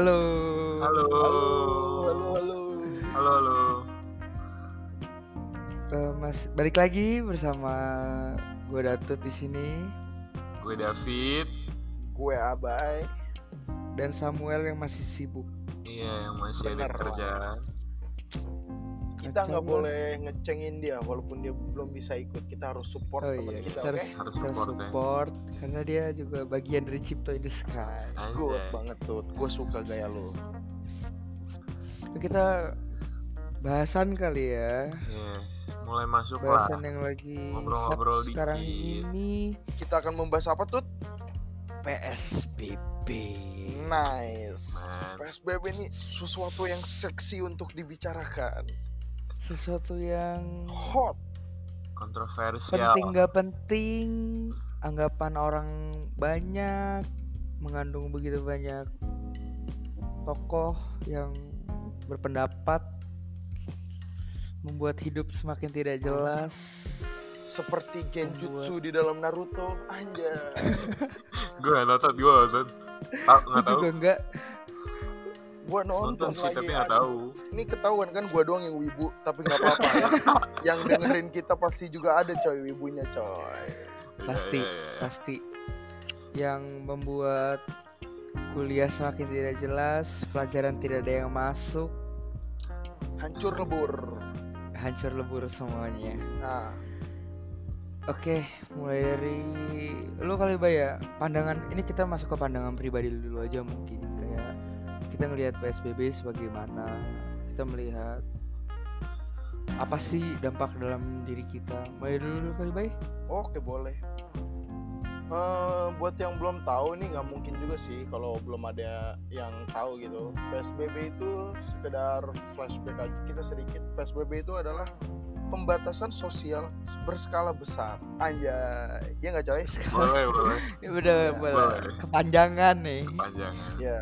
Halo. Halo. Halo, halo, halo. Halo, halo. Eh, Mas balik lagi bersama gue Datut di sini Gue David. Gue Abai. dan Samuel yang masih sibuk. Iya, yang masih ada Bener, kerjaan. Kita nggak boleh ngecengin dia walaupun dia belum bisa ikut. Kita harus support Oh teman iya, kita, kita harus, Harus kita support, ya. support karena dia juga bagian dari Cipto in the Sky. Good banget tuh. Gue suka gaya lu. Kita bahasan kali ya, Iya, mulai masuk bahasan lah. yang lagi Ngobrol-ngobrol hot sekarang dikit. Ini Kita akan membahas apa tuh? PSBB. Nice. Man. PSBB ini sesuatu yang seksi untuk dibicarakan. Sesuatu yang Hot. Kontroversial. penting gak penting, anggapan orang banyak, mengandung begitu banyak tokoh yang berpendapat membuat hidup semakin tidak jelas. Seperti Genjutsu di dalam Naruto. Anjay. Gue gak nonton, gue gak nonton. Tahu. juga enggak. Gue nonton, Nonton sih, lagi. tapi gak Aduh. tahu. Ini ketahuan kan gue doang yang wibu, tapi nggak apa-apa. ya. yang dengerin kita pasti juga ada coy wibunya coy. Pasti, Iya, iya, iya. pasti yang membuat kuliah semakin tidak jelas, pelajaran tidak ada yang masuk, Hancur lebur. hancur lebur semuanya. Nah, Oke, mulai dari lu kali Bay ya. Pandangan ini kita masuk ke pandangan pribadi lu dulu aja mungkin kita ngelihat PSBB sebagaimana kita melihat apa sih dampak dalam diri kita. Mulai dulu kali Bay. oke boleh. Eh, buat yang belum tahu nih nggak mungkin juga sih kalau belum ada yang tahu gitu. PSBB itu sekedar flashback aja kita sedikit. PSBB itu adalah pembatasan sosial berskala besar. Anjay, ya nggak coy? Boleh, boleh. Ini udah Ya, boleh. kepanjangan nih. Panjangan. Ya.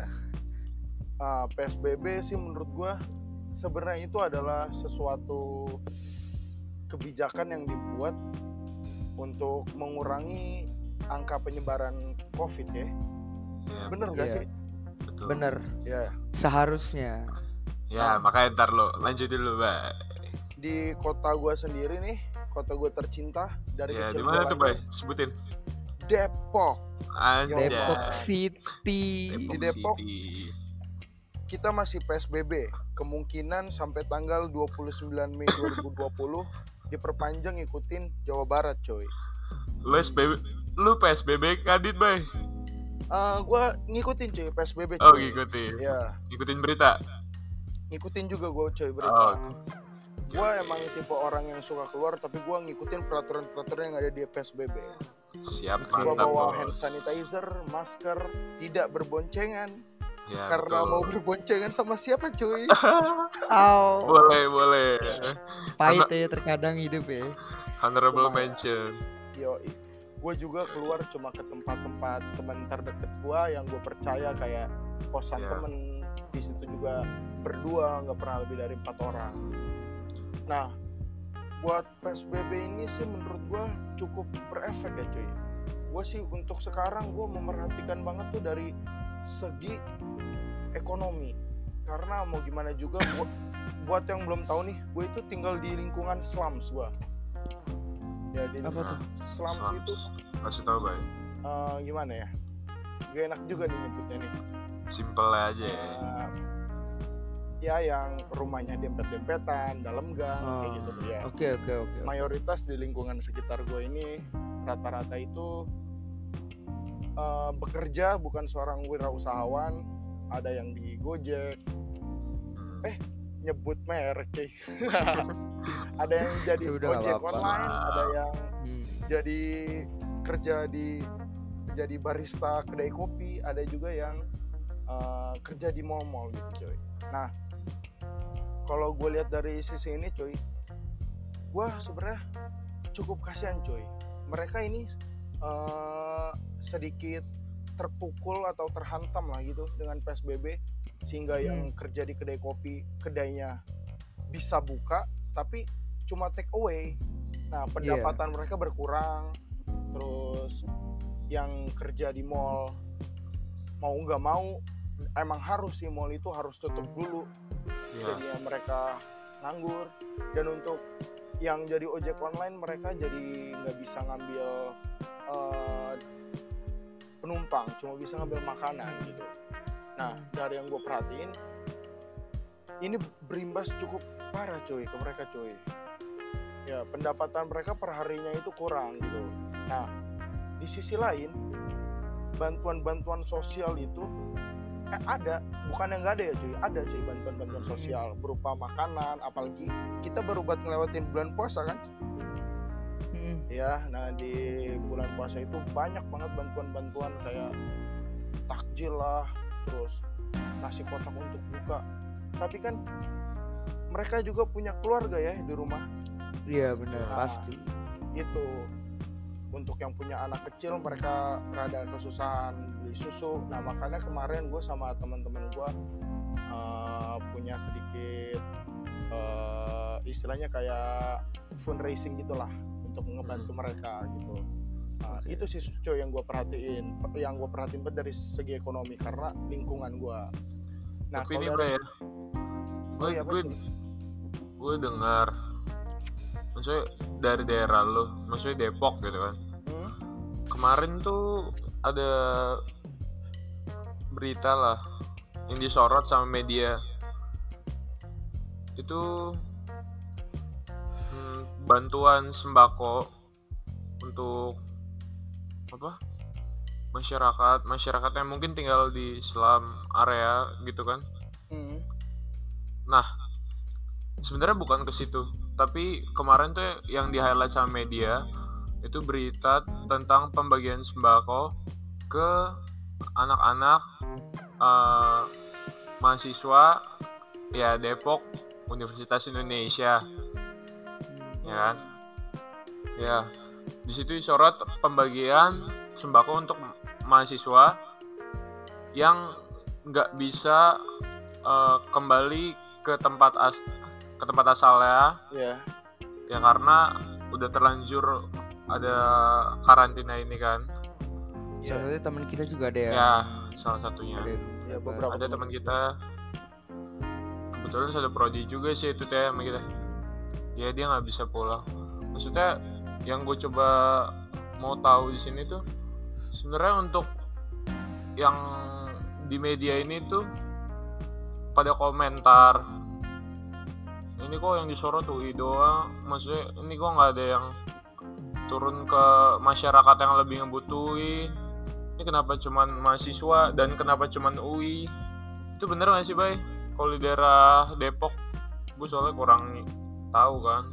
Ah, PSBB sih menurut gua sebenarnya itu adalah sesuatu kebijakan yang dibuat untuk mengurangi angka penyebaran COVID ya. Iya, Bener gak Iya. sih? betul. Bener, Ya. seharusnya. Ya, makanya ntar lo lanjutin dulu, Bay. Di kota gua sendiri nih, kota gua tercinta dari Ya, kecil di mana tuh? Sebutin. Depok. Anjay. Depok City. Di Depok. City. Kita masih PSBB. Kemungkinan sampai tanggal 29 Mei 2020 diperpanjang ikutin Jawa Barat, coy. Lu SBB, lu PSBB kadit, Bay. Eh, gua ngikutin cuy PSBB cuy. Oh, ngikutin. Ya, Ngikutin berita. ngikutin juga gue cuy berita. Oh, Gua emang tipe orang yang suka keluar tapi gua ngikutin peraturan-peraturan yang ada di PSBB. siap. Gua bawa Bos. hand sanitizer, masker, tidak berboncengan Ya, karena betul. mau berboncengan sama siapa cuy? Au. boleh, boleh. Pahit ya terkadang hidup ya. Honorable Lumayan. mention. Yo, gue juga keluar cuma ke tempat-tempat teman terdeket gua yang gue percaya kayak kosan Ya. temen di situ juga berdua nggak pernah lebih dari empat orang. Nah, buat PSBB ini sih menurut gua cukup berefek ya cuy. Gue sih untuk sekarang gue memerhatikan banget tuh dari segi ekonomi karena mau gimana juga buat, buat yang belum tahu nih, gue itu tinggal di lingkungan slums gua. Ya di Apa tuh? slums Slums. itu Kasih tau, Bay. eh, gimana ya gak enak juga nih nyebutnya nih Simple aja ya. Eh, ya yang rumahnya dempet-dempetan dalam gang kayak Oh, gitu ya Oke oke oke. mayoritas di lingkungan sekitar gue ini rata-rata itu eh, bekerja bukan seorang wirausahawan ada yang di Gojek Hmm. eh, nyebut merek cuy. ada yang jadi Ya udah, nggak ojek apa-apa. online ada yang Hmm. jadi kerja di jadi barista kedai kopi ada juga yang uh, kerja di mall-mall gitu coy nah kalau gue lihat dari sisi ini coy gue sebenarnya cukup kasihan coy mereka ini uh, sedikit terpukul atau terhantam lah gitu dengan psbb sehingga yang kerja di kedai kopi kedainya bisa buka tapi cuma take away. Nah pendapatan mereka berkurang terus yang kerja di mall mau nggak mau emang harus sih mall itu harus tutup dulu. Iya. jadinya mereka nganggur. Dan untuk yang jadi ojek online mereka jadi nggak bisa ngambil eh, penumpang cuma bisa ngambil makanan gitu. Nah dari yang gue perhatiin ini berimbas cukup parah cuy ke mereka cuy. Ya pendapatan mereka per harinya itu kurang gitu. Nah di sisi lain bantuan-bantuan sosial itu eh, ada bukan yang nggak ada ya cuy. Ada cuy bantuan-bantuan Hmm. sosial berupa makanan apalagi kita baru buat ngelewatin bulan puasa kan Mm. ya nah di bulan puasa itu banyak banget bantuan-bantuan kayak takjil lah terus nasi kotak untuk buka tapi kan mereka juga punya keluarga ya di rumah Iya benar Nah. pasti. itu untuk yang punya anak kecil mereka rada kesusahan beli susu nah makanya kemarin gue sama teman-teman gue eh, punya sedikit eh, istilahnya kayak fundraising gitulah untuk ngebantu mereka gitu Nah, Oke. itu sih cuy yang gue perhatiin yang gue perhatiin banget dari segi ekonomi karena lingkungan gue nah Tapi ini dari- ya, gue Oh iya, gue gue dengar, maksudnya dari daerah lo, maksudnya Depok gitu kan. Hmm? Kemarin tuh ada berita lah yang disorot sama media itu hmm, bantuan sembako untuk apa masyarakat masyarakat yang mungkin tinggal di selam area gitu kan Hmm. Nah, sebenarnya bukan ke situ, tapi kemarin tuh yang di highlight sama media itu berita tentang pembagian sembako ke anak-anak eh, mahasiswa ya Depok Universitas Indonesia, ya. Kan? Ya, di situ disorot pembagian sembako untuk mahasiswa yang nggak bisa eh, kembali ke tempat as ke tempat asalnya. Ya. Ya karena udah terlanjur ada karantina ini kan. Ya, Salah satu teman kita juga ada yang ya salah satunya. ada ya beberapa ada teman kita. Kebetulan satu prodi juga sih itu teh sama kita ya dia nggak bisa pulang. Maksudnya yang gue coba mau tahu di sini tuh sebenarnya untuk yang di media ini tuh pada komentar ini kok yang disorot UI doang. Maksudnya ini kok nggak ada yang turun ke masyarakat yang lebih ngebutuhin? Ini kenapa cuman mahasiswa dan kenapa cuman UI itu bener gak sih bay? Kalau di daerah Depok gue soalnya kurang tahu kan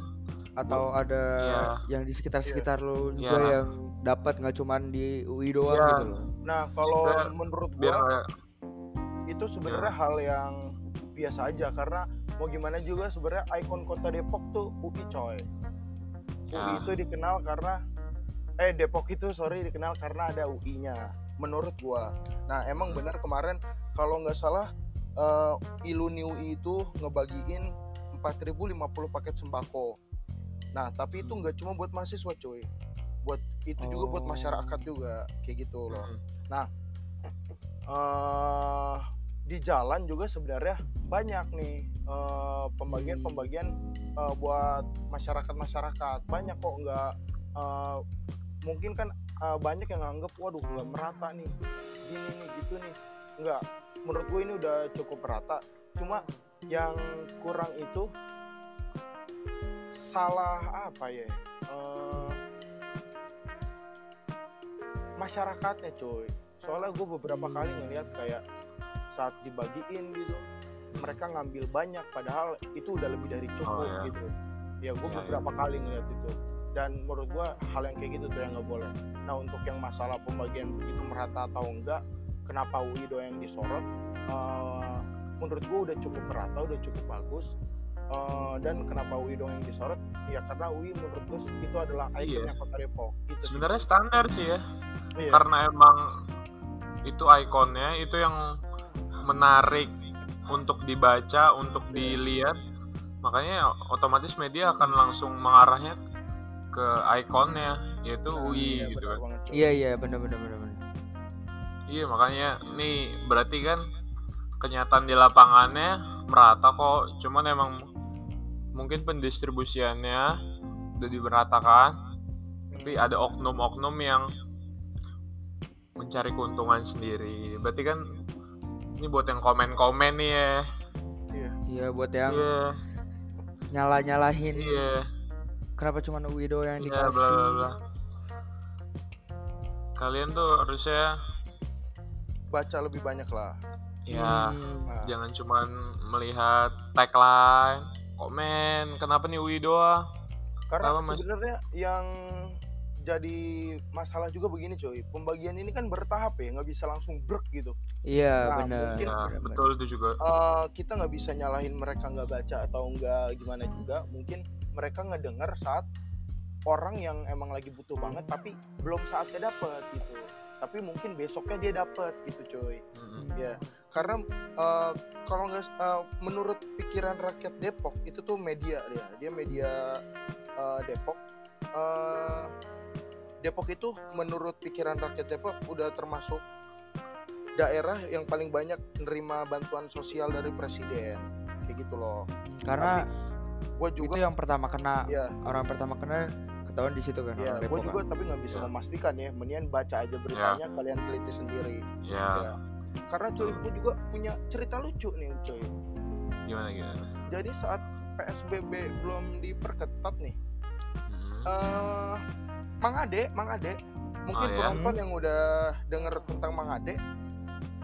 atau ada Iya. yang di sekitar-sekitar lo Iya. juga yang dapat nggak cuman di UI doang Iya. gitu loh. nah kalau menurut biar gua kayak itu sebenarnya hal yang biasa aja karena mau gimana juga sebenarnya ikon kota Depok tuh UI coy. UI Ya. itu dikenal karena eh Depok itu sorry dikenal karena ada UI-nya menurut gua. Nah emang benar kemarin kalau nggak salah eh, Iluni UI itu ngebagiin 4050 paket sembako. Nah tapi itu nggak cuma buat mahasiswa cuy, buat itu juga buat Oh. masyarakat juga kayak gitu loh Hmm. eh di jalan juga sebenarnya banyak nih eh, pembagian-pembagian eh, buat masyarakat-masyarakat banyak kok nggak eh, mungkin kan eh, banyak yang nganggep waduh nggak merata nih gini nih gitu nih nggak menurut gue ini udah cukup merata cuma yang kurang itu salah apa ya? Eh, masyarakatnya cuy. Soalnya gue beberapa kali ngeliat kayak saat dibagiin gitu mereka ngambil banyak padahal itu udah lebih dari cukup Oh, ya. gitu. Ya gue Ya, beberapa kali ngeliat itu. Dan menurut gue hal yang kayak gitu tuh yang nggak boleh. Nah untuk yang masalah pembagian begitu merata atau enggak kenapa UI doang yang disorot eh, menurut gue udah cukup merata udah cukup bagus Eh, dan kenapa UI doang yang disorot ya karena UI menurut gue itu adalah Iya. ikonnya kota Depok gitu sebenarnya standar sih ya Iya. karena emang itu ikonnya itu yang menarik untuk dibaca untuk dilihat makanya otomatis media akan langsung mengarahnya ke ikonnya yaitu Nah, UI iya, gitu kan banget. Iya iya benar benar benar benar. iya makanya nih berarti kan kenyataan di lapangannya merata kok. Cuman emang mungkin pendistribusiannya udah dimeratakan tapi ada oknum-oknum yang mencari keuntungan sendiri. Berarti kan ini buat yang komen-komen nih ya. Iya. Buat yang iya. nyala-nyalahin. Iya. Kenapa cuma Widow yang iya dikasih. bla bla bla. Kalian tuh harusnya baca lebih banyak lah ya Hmm, Nah, jangan cuman melihat tagline komen kenapa nih Ui doang? Karena sebenarnya yang jadi masalah juga begini coy pembagian ini kan bertahap ya nggak bisa langsung brek gitu. Iya Nah, benar. mungkin- ya benar. betul itu juga. Eh, kita nggak bisa nyalahin mereka nggak baca atau nggak gimana juga. Mungkin mereka ngedengar saat orang yang emang lagi butuh banget tapi belum saatnya dapet gitu. Tapi mungkin besoknya dia dapet gitu coy Mm-mm. ya karena eh, kalau nggak eh, menurut pikiran rakyat Depok itu tuh media dia. Dia media eh, Depok. Eh, Depok itu menurut pikiran rakyat Depok udah termasuk daerah yang paling banyak menerima bantuan sosial dari presiden. Kayak gitu loh. Karena gue itu juga yang pertama kena ya orang pertama kena ketahuan di situ kan ya orang gue juga kan. tapi nggak bisa Ya. memastikan ya. Mendingan baca aja beritanya kalian teliti sendiri. Ya Ya. Karena cuy gue juga punya cerita lucu nih cuy gimana gimana jadi saat PSBB belum diperketat nih Mm. eh Mang Ade, Mang Ade, mungkin Oh, ya? penonton yang udah denger tentang Mang Ade.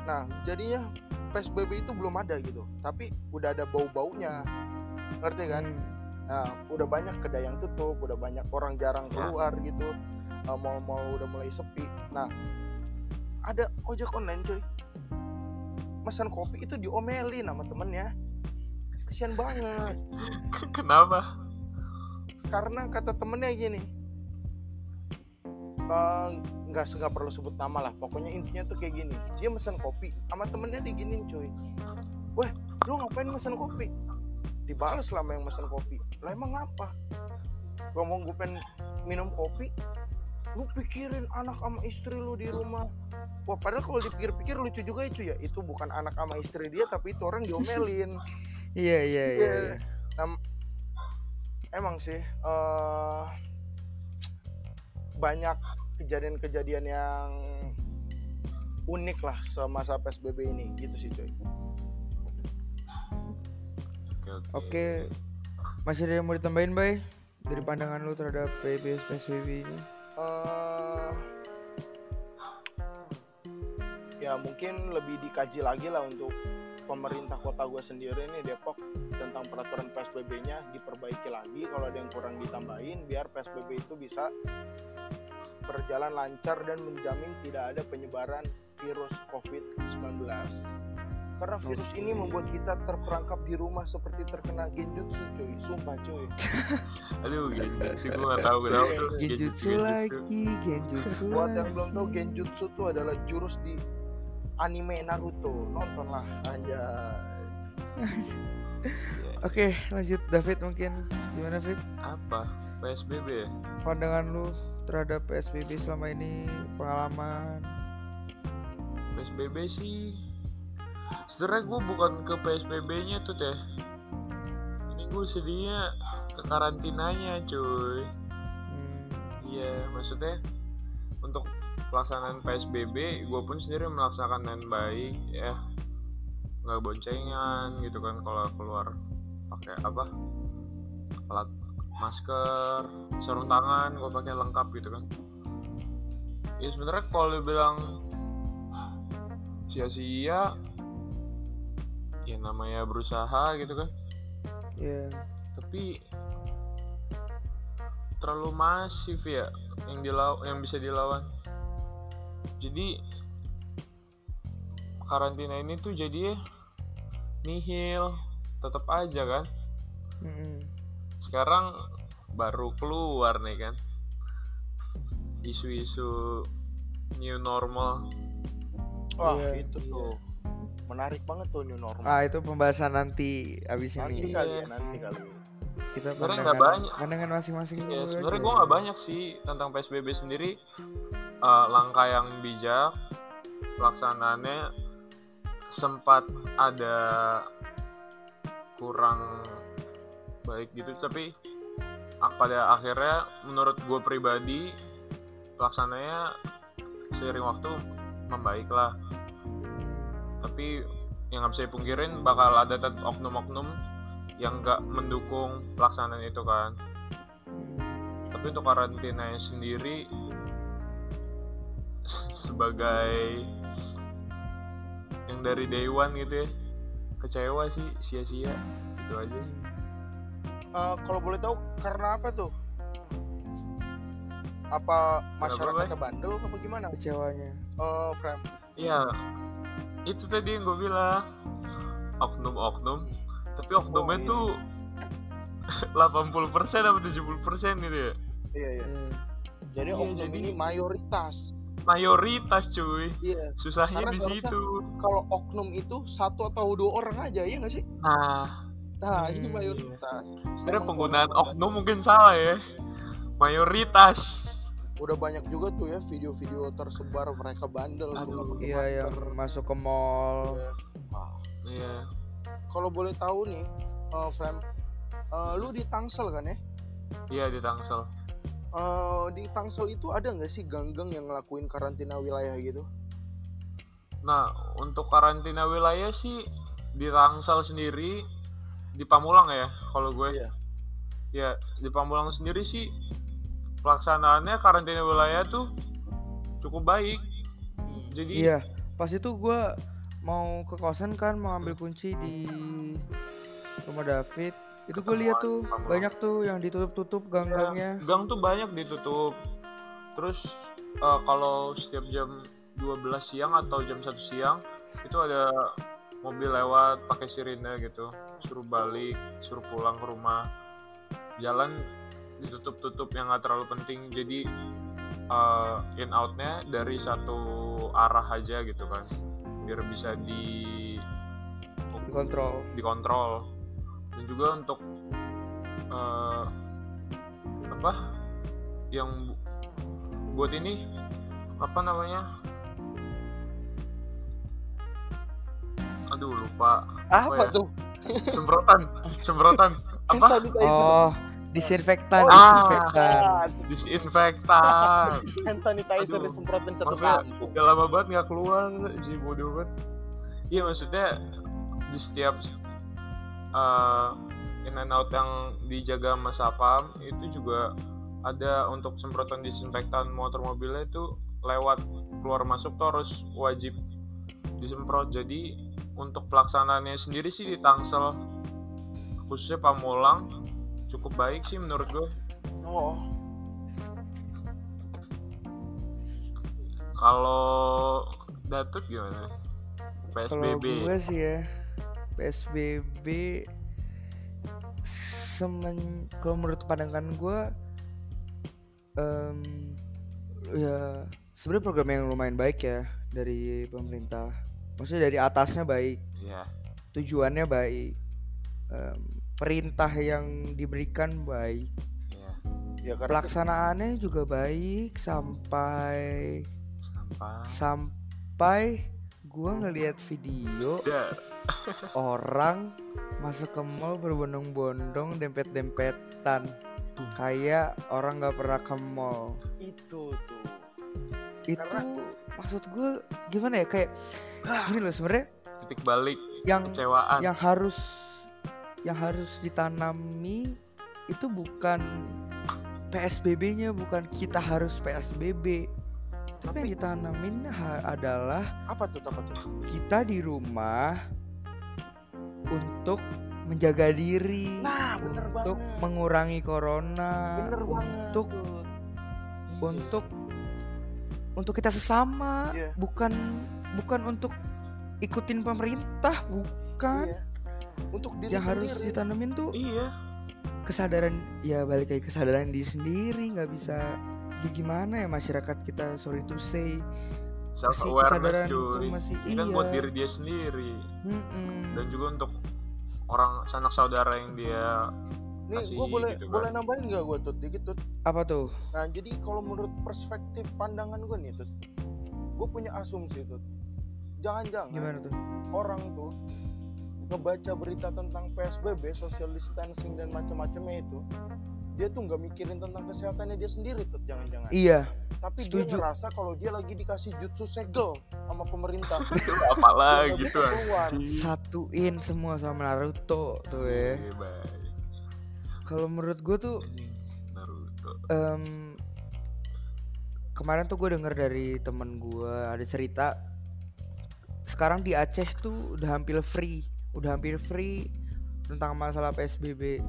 Nah, jadinya PSBB itu belum ada gitu, tapi udah ada bau-baunya, ngerti kan? Hmm, Nah, udah banyak kedai yang tutup, udah banyak orang jarang Ya. keluar gitu, Eh, mall-mall udah mulai sepi. Nah, ada ojek online cuy, pesan kopi itu diomelin sama temennya, kesian banget. kenapa? Karena kata temennya gini "Eh, nggak nggak perlu sebut nama lah pokoknya intinya tuh kayak gini. Dia mesen kopi sama temennya diginin cuy. Weh lu ngapain mesen kopi? Dibalas lah yang mesen kopi. Lah emang apa? Ngomong gue pengen minum kopi lu pikirin anak sama istri lu di rumah Wah padahal kalau dipikir-pikir lucu juga ya cuy ya Itu bukan anak sama istri dia tapi itu orang diomelin Iya iya iya. Iya. iya. Em- emang sih eh banyak kejadian-kejadian yang unik lah semasa PSBB ini gitu sih coy. oke oke Oke. Masih ada yang mau ditambahin, Bay? Dari pandangan lu terhadap PSBB ini? Eh ya mungkin lebih dikaji lagi lah untuk pemerintah kota gue sendiri nih Depok tentang peraturan PSBB-nya diperbaiki lagi kalau ada yang kurang ditambahin biar PSBB itu bisa berjalan lancar dan menjamin tidak ada penyebaran virus COVID-19. Karena virus ini membuat kita terperangkap di rumah seperti terkena genjutsu cuy, sumpah cuy. aduh sih gue nggak tahu kenapa tuh Genjutsu lagi, genjutsu Buat yang belum tahu genjutsu itu adalah jurus di anime Naruto. Nontonlah anjay. Oke, lanjut David mungkin. Gimana, David? apa PSBB ya? Pandangan lu terhadap PSBB selama ini, pengalaman. PSBB sih sebenarnya gue bukan ke PSBB nya tuh teh. Ini gue sedihnya ke karantinanya cuy. Hmm, iya maksudnya untuk pelaksanaan PSBB gue pun sendiri melaksanakan dengan baik ya. Nggak boncengan gitu kan kalau keluar pakai apa? Alat masker sarung tangan gue pakai lengkap gitu kan. Ya sebenarnya kalau dibilang sia-sia ya namanya berusaha gitu kan Iya. tapi terlalu masif ya yang dilaw yang bisa dilawan jadi karantina ini tuh jadi nihil tetap aja kan Mm-mm. sekarang baru keluar nih kan isu-isu new normal Wah, Iya, itu tuh. Menarik banget tuh new normal. Ah, itu pembahasan nanti abis nanti ini. kali ya, nanti kali. Kita Sebenarnya nggak banyak. pandangan masing-masing ya sebenarnya gue nggak banyak sih tentang psbb sendiri Eh, langkah yang bijak pelaksanaannya sempat ada kurang baik gitu tapi pada akhirnya menurut gue pribadi pelaksananya seiring waktu membaik lah tapi yang nggak bisa dipungkirin bakal ada tetap oknum-oknum yang nggak mendukung pelaksanaan itu kan. Tapi untuk karantinanya sendiri sebagai yang dari day one gitu ya kecewa sih sia-sia itu aja. Eh, kalau boleh tahu karena apa tuh? Apa Kenapa, masyarakatnya bandel apa gimana? Kecewanya. Eh Frem Iya, itu tadi yang gue bilang oknum-oknum, tapi oknumnya Oh, iya. tuh 80% atau 70% gitu ya. iya iya Hmm. jadi Iya, oknum jadi- ini mayoritas Mayoritas cuy, iya susahnya Karena di situ. kalau oknum itu satu atau dua orang aja ya nggak sih Nah, nah ini Hmm, mayoritas sebenarnya Emang penggunaan oknum mungkin salah ya. Mayoritas. Udah banyak juga tuh ya video-video tersebar mereka bandel tuh Aduh, iya yang masuk ke mall Iya. Wah, Iya. kalau boleh tahu nih eh Frem eh, lu di Tangsel kan ya Iya di Tangsel. Eh, di Tangsel itu ada nggak sih gang-gang yang ngelakuin karantina wilayah gitu Nah, untuk karantina wilayah sih di Tangsel sendiri di Pamulang ya, kalau gue. Iya. Ya, di Pamulang sendiri sih pelaksanaannya karantina wilayah tuh cukup baik. Jadi iya pas itu gua mau ke kosan kan mau ambil kunci di rumah David itu gue lihat tuh Ketemuan, banyak tuh yang ditutup-tutup gang-gangnya gang tuh banyak ditutup. Terus eh, kalau setiap jam 12 siang atau jam 1 siang itu ada mobil lewat pakai sirine gitu, suruh balik, suruh pulang ke rumah. Jalan ditutup-tutup yang nggak terlalu penting. Jadi eh, in outnya dari satu arah aja gitu kan, biar bisa di dikontrol. dikontrol. Dan juga untuk eh, apa yang bu- buat ini apa namanya? Aduh lupa. Apa ya? tuh? Semprotan. Semprotan. Apa? Oh disinfektan Oh, disinfektan. Ah, disinfektan. Hand sanitizer Aduh. disemprotin satu kampung udah lama banget nggak keluar sih bodoh banget. Iya maksudnya di setiap uh, in and out yang dijaga sama sapam itu juga ada untuk semprotan disinfektan motor mobilnya itu lewat keluar masuk tuh harus wajib disemprot. Jadi untuk pelaksanaannya sendiri sih di Tangsel khususnya Pamulang cukup baik sih menurut gue oh. Kalau Datuk gimana? Kalau PSBB gue sih ya PSBB semen kalau menurut pandangan gue em, ya sebenarnya program yang lumayan baik ya dari pemerintah. Maksudnya dari atasnya baik. Ya tujuannya baik. Em, perintah yang diberikan baik. Ya ya karena pelaksanaannya juga baik sampai sampah sampai gua ngelihat video ya. orang masuk ke mall berbondong-bondong dempet-dempetan. Kayak orang nggak pernah ke mall. Itu tuh. Itu Karena- maksud gue gimana ya? Kayak gini loh sebenarnya. Titik balik yang kecewaan. yang harus yang harus ditanami itu bukan PSBB-nya bukan kita harus PSBB tapi yang ditanamin adalah apa tuh apa tuh kita di rumah untuk menjaga diri nah bener untuk banget mengurangi corona bener banget untuk tuh. untuk untuk kita sesama Iya. bukan bukan untuk ikutin pemerintah bukan iya. Untuk diri yang harus sendiri. ditanemin tuh iya. kesadaran ya balik lagi kesadaran diri sendiri nggak bisa ya gimana ya masyarakat kita sorry to say. Self masih awareness kesadaran cuy tuh masih Ini iya. kan buat diri dia sendiri. Mm-mm. dan juga untuk orang sanak saudara yang dia nih kasih gue boleh gitu kan. boleh nambahin nggak gue tuh dikit tuh apa tuh? Nah jadi kalau menurut perspektif pandangan gue nih tuh gue punya asumsi tuh jangan-jangan Gimana tuh? orang tuh ngebaca berita tentang PSBB, social distancing dan macam-macamnya itu, dia tuh nggak mikirin tentang kesehatannya dia sendiri tuh jangan-jangan. Iya, Tapi setuju. dia ngerasa kalau dia lagi dikasih jutsu segel sama pemerintah. apalah gitu satuin semua sama Naruto tuh ya. Iya. Kalau menurut gue tuh Naruto em, kemarin tuh gue denger dari temen gue ada cerita sekarang di Aceh tuh udah hampir free udah hampir free tentang masalah PSBB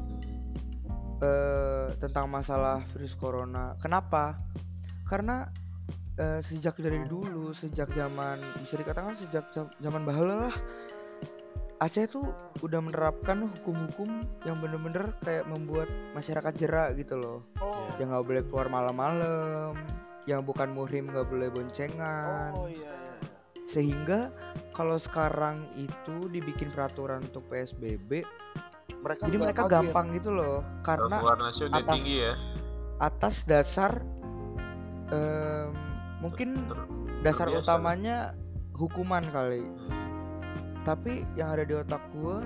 eh, tentang masalah virus corona. Kenapa? Karena eh, sejak dari dulu sejak zaman bisa dikatakan sejak zaman bahala lah Aceh tuh udah menerapkan hukum-hukum yang bener-bener kayak membuat masyarakat jerak gitu loh. Oh, yang nggak boleh keluar malam-malam yang bukan muhrim nggak boleh boncengan. Oh iya, iya. Sehingga kalau sekarang itu dibikin peraturan untuk PSBB Mereka jadi mereka gampang gitu loh. Karena atas- tinggi ya. atas dasar em, mungkin Ter- dasar terbiasa. utamanya hukuman kali. Tapi yang ada di otak gua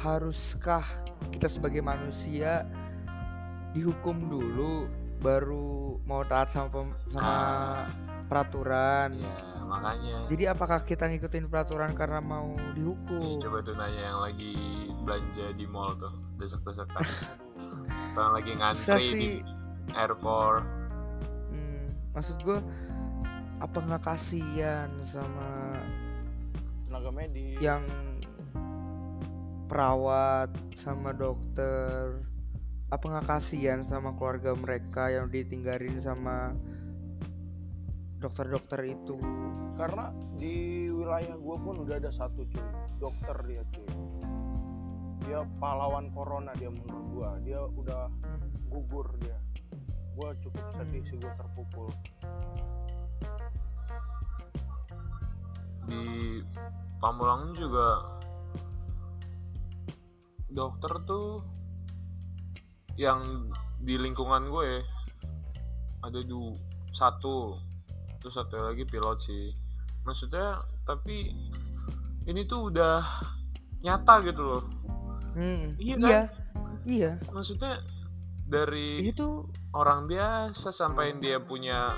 haruskah kita sebagai manusia dihukum dulu baru mau taat sama sama Ah. peraturan? Iya, makanya. Jadi apakah kita ngikutin peraturan karena mau Nih, dihukum coba tuh nanya yang lagi belanja di mall tuh desek-desekan. Aduh. atau yang lagi susah ngantri di sih. airport. Hmm, maksud gua apa nggak kasihan sama Tenaga medis. yang perawat sama dokter? Apa nggak kasihan sama keluarga mereka yang ditinggalin sama dokter-dokter itu Karena di wilayah gue pun udah ada satu cuy, dokter dia cuy. Dia pahlawan corona dia menurut gua. Dia udah gugur dia. Gua cukup sedih sih gua terpukul. di Pamulang juga dokter tuh yang di lingkungan gue ada du satu terus satu lagi pilot sih. Maksudnya tapi ini tuh udah nyata gitu loh. Hmm, Iya iya kan? iya. Maksudnya dari itu orang biasa sampai dia punya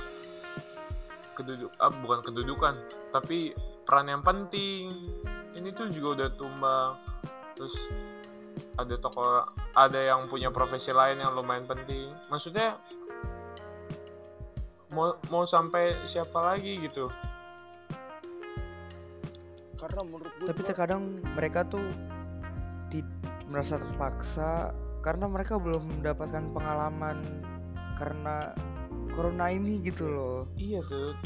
keduduk ah, bukan kedudukan tapi peran yang penting. Ini tuh juga udah tumbang. Terus ada toko ada yang punya profesi lain yang lumayan penting. Maksudnya mau mau sampai siapa lagi gitu. Karena menurut gua tapi terkadang mereka tuh ti- merasa terpaksa karena mereka belum mendapatkan pengalaman karena corona ini gitu loh. Iya tuh.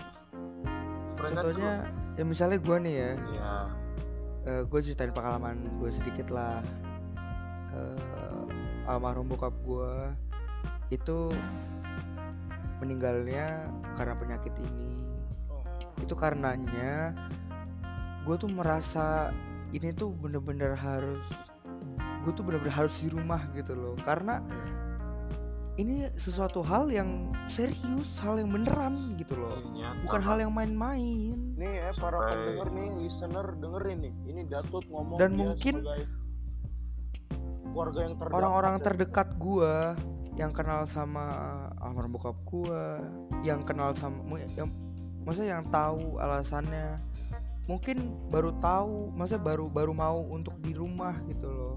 Mereka contohnya ya misalnya gua nih ya. Tuh, ya gue ceritain pengalaman gue sedikit lah. Eh, almarhum bokap gue itu meninggalnya karena penyakit ini. Oh. itu karenanya gue tuh merasa ini tuh bener-bener harus gue tuh bener-bener harus di rumah gitu loh. Karena ini sesuatu hal yang serius hal yang beneran gitu loh. Nyata, bukan hal yang main-main. Nih ya para Sampai- pendengar nih, listener dengerin nih. Ini Datut ngomong Dan dia mungkin keluarga yang terdekat. orang-orang terdekat gua yang kenal sama almarhum bokap gua yang kenal sama yang maksudnya yang tahu alasannya mungkin baru tahu maksudnya baru baru mau untuk di rumah gitu loh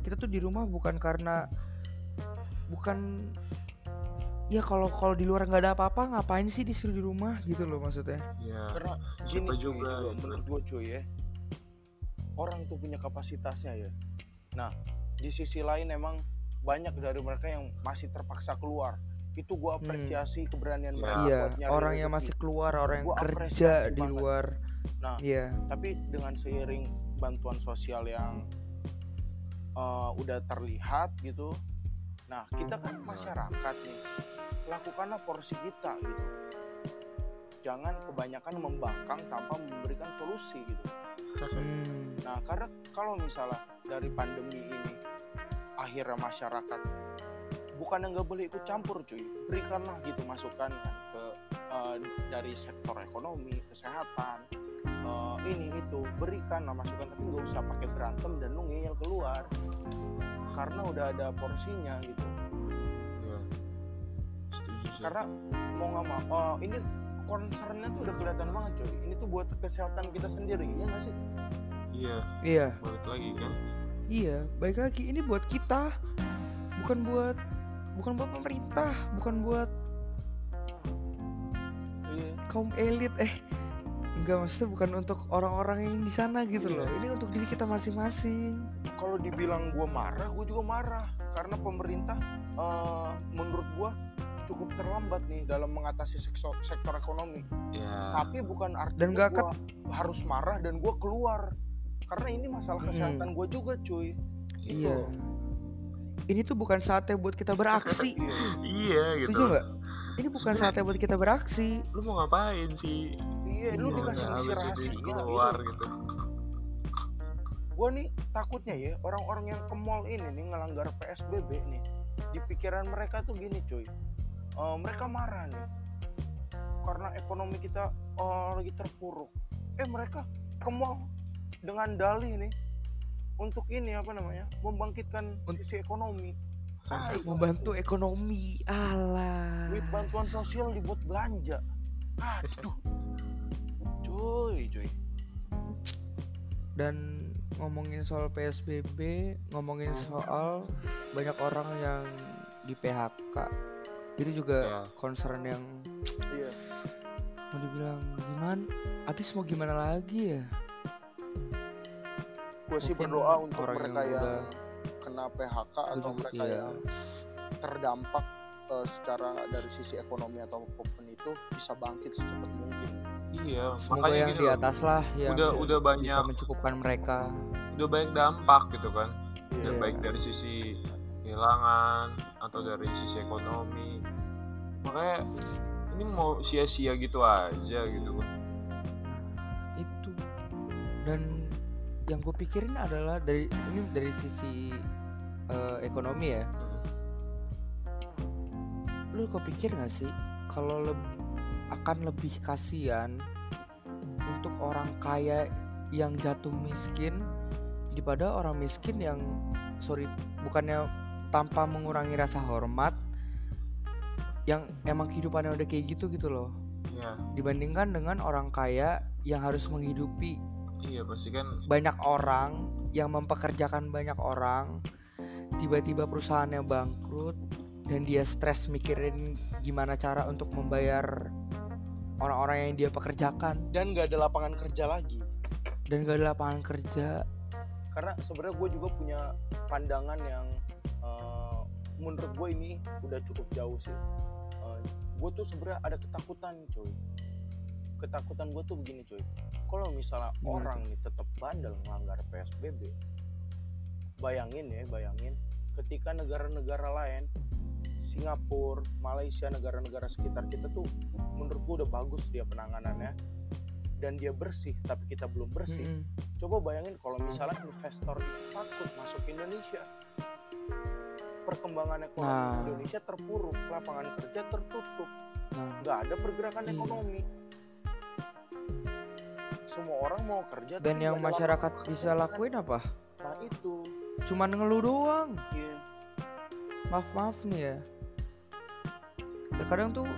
Hmm. kita tuh di rumah bukan karena bukan ya kalau kalau di luar nggak ada apa-apa ngapain sih disuruh di rumah gitu loh maksudnya ya Karena gini juga juga, gitu. menurut gue cuy ya. Orang tuh punya kapasitasnya ya. Nah, di sisi lain emang banyak dari mereka yang masih terpaksa keluar. Itu gua apresiasi keberanian Ya. mereka iya buat nyari orang yang masih keluar orang yang Gua kerja apresiasi di banget. luar. Nah, iya. tapi dengan seiring bantuan sosial yang uh, udah terlihat gitu nah kita kan masyarakat nih lakukanlah porsi kita gitu. Jangan kebanyakan membangkang tanpa memberikan solusi gitu. Hmm, nah karena kalau misalnya dari pandemi ini akhirnya masyarakat bukan yang nggak boleh ikut campur cuy. Berikanlah gitu masukan kan ke uh, dari sektor ekonomi kesehatan eh, ini itu. Berikan lah masukan tapi nggak usah pakai berantem dan lu ngeyel keluar. Karena udah ada porsinya gitu. Iya. Setuju sih. karena mau nggak mau oh, ini concernnya tuh udah kelihatan banget coy ini tuh buat kesehatan kita sendiri ya nggak sih? Iya, Iya, balik lagi kan. Iya. Baik lagi ini buat kita, bukan buat bukan buat pemerintah, bukan buat iya. kaum elit. Eh enggak maksudnya bukan untuk orang-orang yang di sana gitu Iya. loh. Ini untuk diri kita masing-masing. Kalau dibilang gua marah gua juga marah. Karena pemerintah eh, menurut gua cukup terlambat nih dalam mengatasi sektor, sektor ekonomi. Ya. tapi bukan artinya Dan nggak gua harus marah dan gua keluar karena ini masalah Mm-mm. kesehatan gua juga cuy iya ini tuh bukan saatnya buat kita beraksi Iya. Iya gitu. setuju nggak ini bukan saatnya buat kita beraksi Lu mau ngapain sih? iya lu Iya, dikasih habis rahasia gitu. keluar gitu. gue nih takutnya ya orang-orang yang ke mall ini nih ngelanggar PSBB nih di pikiran mereka tuh gini cuy Eh, mereka marah nih karena ekonomi kita eh, lagi terpuruk eh mereka ke mall dengan dalih nih untuk ini apa namanya membangkitkan Unt- sisi ekonomi. Tai, membantu ekonomi alah. Duit bantuan sosial dibuat belanja. Aduh. Cuy cuy. Dan ngomongin soal PSBB ngomongin soal banyak orang yang di PHK itu juga Ya. concern yang iya. mau dibilang gimana? Habis mau gimana lagi ya gue sih berdoa untuk orang mereka yang yang, udah- kena PHK atau mereka iya. yang terdampak eh, secara dari sisi ekonomi atau apa pun itu bisa bangkit secepat mungkin. Iya, semoga makanya yang gini di atas lah yang udah udah bisa banyak mencukupkan mereka udah banyak dampak gitu kan. Iya. Ya, baik dari sisi kehilangan atau dari sisi ekonomi. Makanya ini mau sia-sia gitu aja gitu kan. itu dan yang gue pikirin adalah dari ini dari sisi eh, ekonomi ya. Lu kok pikir gak sih kalau leb- akan lebih kasihan untuk orang kaya yang jatuh miskin daripada orang miskin yang sorry bukannya tanpa mengurangi rasa hormat yang emang kehidupannya udah kayak gitu gitu loh. Iya, dibandingkan dengan orang kaya yang harus menghidupi iya pasti kan banyak orang yang mempekerjakan banyak orang tiba-tiba perusahaannya bangkrut dan dia stres mikirin gimana cara untuk membayar orang-orang yang dia pekerjakan Dan nggak ada lapangan kerja lagi. dan gak ada lapangan kerja Karena sebenarnya gue juga punya pandangan yang eh, menurut gue ini udah cukup jauh sih. gue tuh sebenarnya ada ketakutan cuy. Ketakutan gue tuh begini cuy. Kalau misalnya Gimana orang nih tetap bandel melanggar PSBB, bayangin ya, bayangin ketika negara-negara lain Singapura, Malaysia, negara-negara sekitar kita tuh menurut gue udah bagus dia penanganannya dan dia bersih tapi kita belum bersih. Mm-mm. Coba bayangin kalau misalnya investor takut masuk ke Indonesia. Perkembangan ekonomi Nah. Indonesia terpuruk, lapangan kerja tertutup, nah nggak ada pergerakan Iya. ekonomi. Semua orang mau kerja dan yang masyarakat bisa pekerjaan. lakuin apa? Nah itu, cuman ngeluh doang. Iya. maaf maaf nih ya. Terkadang tuh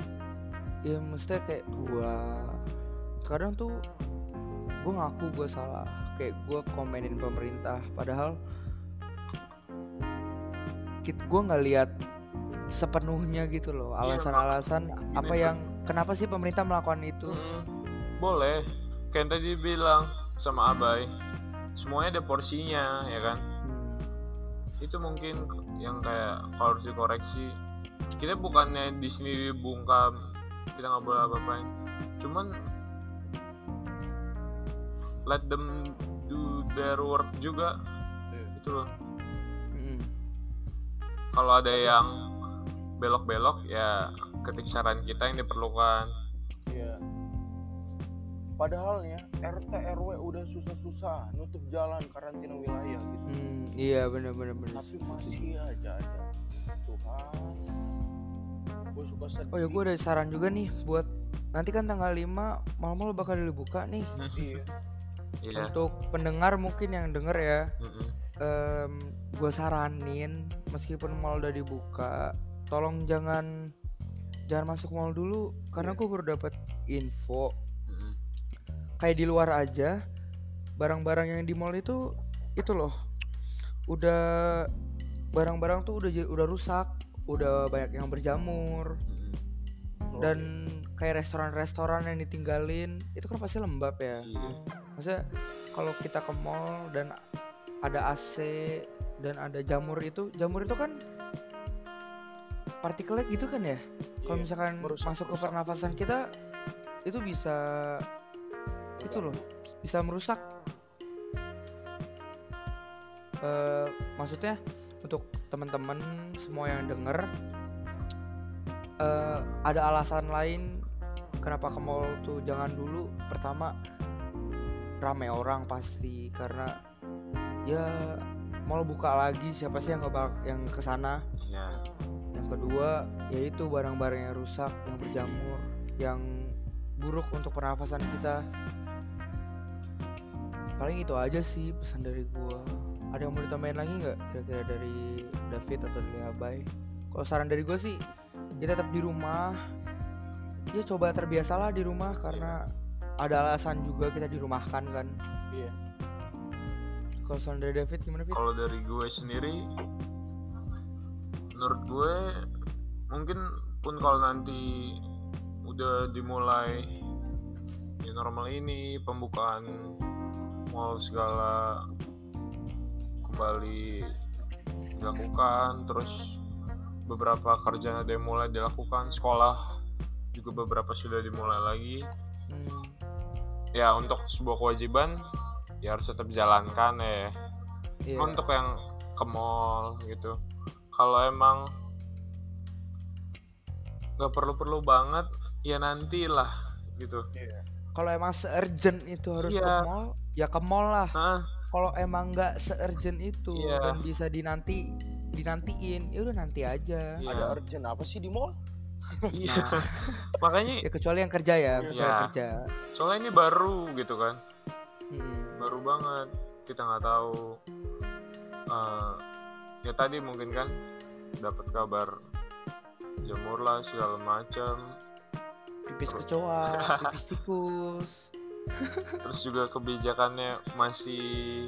ya mestinya kayak gua terkadang tuh gua ngaku gua salah. Kayak gua komenin pemerintah padahal kit gua nggak lihat sepenuhnya gitu loh Iya, alasan-alasan apa yang kenapa sih pemerintah melakukan itu? Mm, boleh. Kayak tadi bilang sama Abai, semuanya ada porsinya ya kan. Hmm, Itu mungkin yang kayak kalau harus dikoreksi. Kita bukannya di sini dibungkam, kita nggak boleh apa-apain. Cuman let them do their work juga Iya. gitu loh. mm, Kalau ada yang belok-belok ya ketik saran kita yang diperlukan. Iya. Padahal ya, RT RW udah susah-susah nutup jalan karantina wilayah gitu. hmm, iya bener Tapi masih aja ada Tuhan. Gue suka sedih. Oh ya gue ada saran juga nih buat nanti kan tanggal 5 mal-mal bakal dibuka nih iya Iya. untuk pendengar mungkin yang denger ya em gue saranin meskipun mall udah dibuka tolong jangan jangan masuk mall dulu karena Iya. gue baru dapat info. Kayak di luar aja barang-barang yang di mall itu itu loh. Udah barang-barang tuh udah udah rusak udah banyak yang berjamur. Mm-mm. dan kayak restoran-restoran yang ditinggalin itu kan pasti lembab ya. Iya. maksudnya kalau kita ke mall dan ada AC dan ada jamur itu jamur itu kan partikelnya gitu kan ya? Kalau Iya, misalkan merusak- masuk ke pernafasan kita itu bisa itu loh bisa merusak. Eh maksudnya untuk teman-teman semua yang denger eh ada alasan lain kenapa ke mall tuh jangan dulu. Pertama rame orang pasti karena ya mall buka lagi siapa sih yang ngebak yang ke sana Iya. yang kedua yaitu barang-barang yang rusak yang berjamur yang buruk untuk pernafasan kita paling itu aja sih pesan dari gua. Ada yang mau ditambahin lagi nggak? Kira-kira dari David atau dari Abai? Kalau saran dari gue sih ya tetap di rumah. Ya coba terbiasalah di rumah karena ada alasan juga kita dirumahkan kan. Iya. kalau saran dari David gimana Fit? Kalau dari gue sendiri, menurut gue mungkin pun kalau nanti udah dimulai new normal ini pembukaan mall segala kembali dilakukan terus beberapa kerjaan ada yang mulai dilakukan sekolah juga beberapa sudah dimulai lagi Hmm, ya untuk sebuah kewajiban ya harus tetap jalankan ya iya. untuk yang ke mall gitu kalau emang nggak perlu-perlu banget ya nantilah gitu Iya. kalau emang se-urgent itu harus ke Iya. mall ya ke mall lah. Nah kalau emang nggak se-urgent itu Iya. dan bisa dinanti dinantiin ya udah nanti aja. Iya. Ada urgent apa sih di mall? iya. Makanya ya kecuali yang kerja ya kecuali Iya. yang kerja. Soalnya ini baru gitu kan. Mm-mm. baru banget. Kita nggak tahu Eh, ya tadi mungkin kan dapat kabar jamur lah segala macam. Pipis kecoa pipis tikus terus juga kebijakannya masih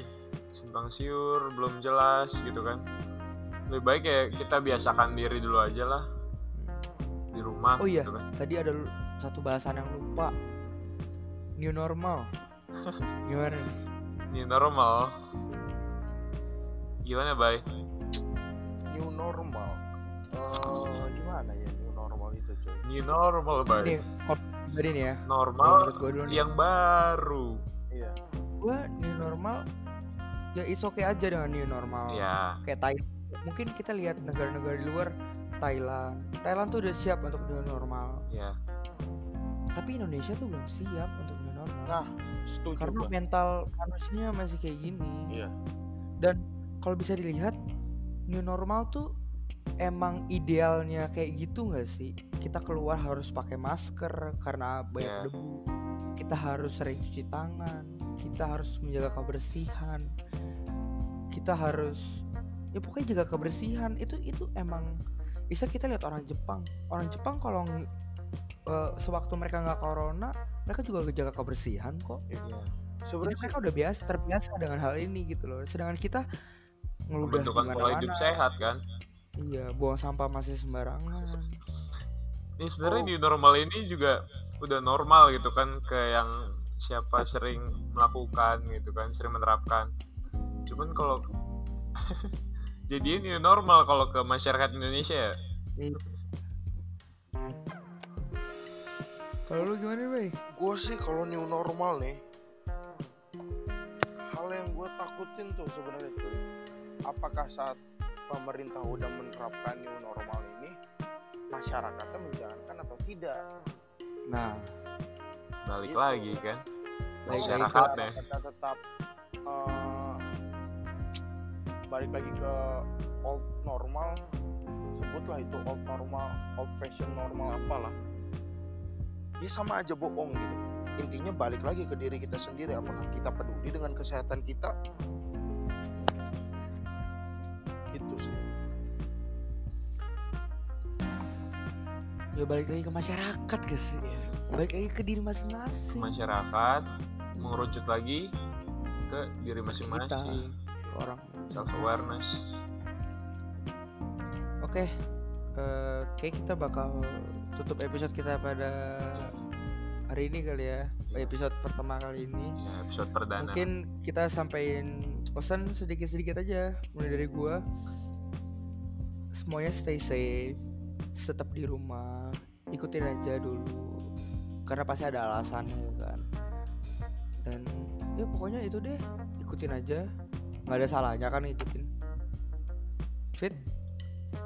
simpang siur belum jelas gitu kan. Lebih baik ya kita biasakan diri dulu aja lah. Di rumah Oh iya. gitu kan. tadi ada satu bahasan yang lupa. New normal. Gimana? Ini normal. Gimana bay? New normal. Eh gimana ya new normal itu coy? new normal bay pribadi nih ya normal menurut gue dulu nih. yang baru. Iya. gue new normal ya is okay aja dengan new normal. Ya kayak Thailand mungkin kita lihat negara-negara di luar Thailand. Thailand tuh udah siap untuk new normal. Ya tapi Indonesia tuh belum siap untuk new normal. Nah, setuju karena gua. mental manusianya masih kayak gini. Iya. dan kalau bisa dilihat new normal tuh emang idealnya kayak gitu nggak sih kita keluar harus pakai masker karena banyak Iya. debu. Kita harus sering cuci tangan kita harus menjaga kebersihan. Kita harus ya pokoknya jaga kebersihan. Itu itu emang bisa kita lihat orang Jepang. Orang Jepang kalau eh, sewaktu mereka nggak corona mereka juga jaga kebersihan kok. Ya. jadi Sebenarnya mereka udah biasa terbiasa dengan hal ini gitu loh. Sedangkan kita ngeludah pola hidup sehat kan? Iya buang sampah masih sembarangan ini sebenarnya Oh. di normal ini juga udah normal gitu kan ke yang siapa sering melakukan gitu kan sering menerapkan cuman kalau jadi ini normal kalau ke masyarakat Indonesia ya Iya. kalau lu gimana bay gue sih kalau new normal nih hal yang gue takutin tuh sebenarnya cuy apakah saat pemerintah udah menerapkan new normal ini masyarakatnya menjalankan atau tidak. Nah. Balik Gitu. lagi kan? Masyarakatnya. Kita tetap eh, balik lagi ke old normal. Sebutlah itu old normal old fashion normal apalah. Dia sama aja bohong gitu. Intinya balik lagi ke diri kita sendiri. Apakah kita peduli dengan kesehatan kita ya balik lagi ke masyarakat gak sih balik lagi ke diri masing-masing. Masyarakat mengerucut lagi ke diri masing-masing. Ke orang self awareness oke eh, kayak kita bakal tutup episode kita pada hari ini kali ya. Episode pertama kali ini. Ya, episode perdana. Mungkin kita sampaikan pesan sedikit-sedikit aja mulai dari gua. Semuanya stay safe tetap di rumah ikutin aja dulu. Karena pasti ada alasannya kan. Dan ya pokoknya itu deh ikutin aja. Nggak ada salahnya kan ngikutin. Fit?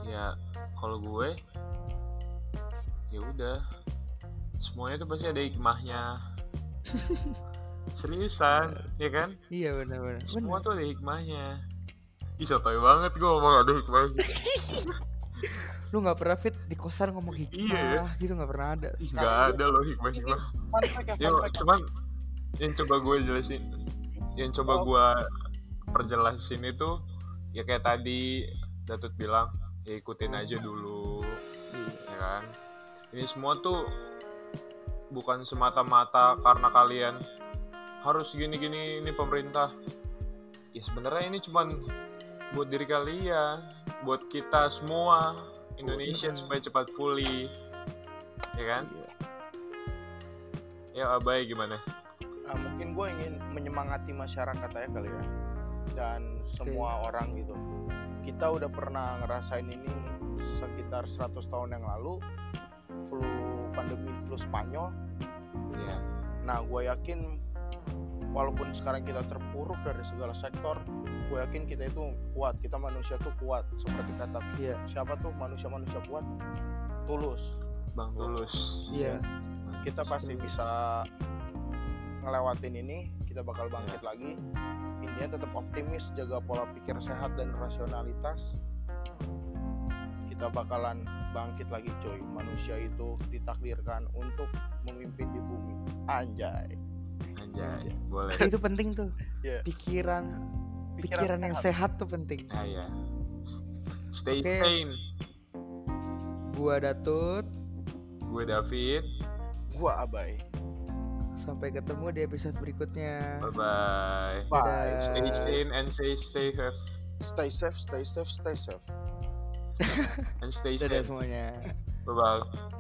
Ya kalau gue ya udah. Semuanya tuh pasti ada hikmahnya. Seriusan ya kan? Iya benar-benar semua benar. tuh ada hikmahnya. Ih sotoy banget gue ngomong ada hikmahnya lu nggak pernah fit di kosan ngomong hikmah Iya. gitu nggak pernah ada Ih gak ada loh hikmah-hikmah fun fact ya Ya, cuman yang coba gue jelasin, yang coba Oh. gue perjelasin itu ya kayak tadi Datut bilang ya ikutin aja dulu, ya kan. Ini semua tuh bukan semata-mata karena kalian harus gini-gini ini pemerintah. Ya sebenarnya ini cuman buat diri kalian, buat kita semua Indonesia Mm. supaya cepat pulih, ya kan? Ya abai gimana? Nah, mungkin gue ingin menyemangati masyarakat aja kali ya. Dan semua orang gitu. Kita udah pernah ngerasain ini sekitar 100 tahun yang lalu. Flu pandemi flu Spanyol. Ya, nah gue yakin walaupun sekarang kita terpuruk dari segala sektor gue yakin kita itu kuat kita manusia tuh kuat seperti kata Iya. siapa tuh manusia-manusia kuat tulus. Bang Tulus. iya. Kita pasti bisa ngelewatin ini kita bakal bangkit lagi. Intinya tetap optimis jaga pola pikir sehat dan rasionalitas. Kita bakalan bangkit lagi coy. Manusia itu ditakdirkan untuk memimpin di bumi. Anjay Anjay, Anjay. boleh. itu penting tuh Iya. pikiran pikiran yang sehat tuh penting Ah ya. Stay Oke. sane. gua Datut Gue David. gua abai sampai ketemu di episode berikutnya Bye bye. bye Dadah. Stay sane and stay stay safe stay safe stay safe stay safe and stay dadah safe. semuanya Bye bye.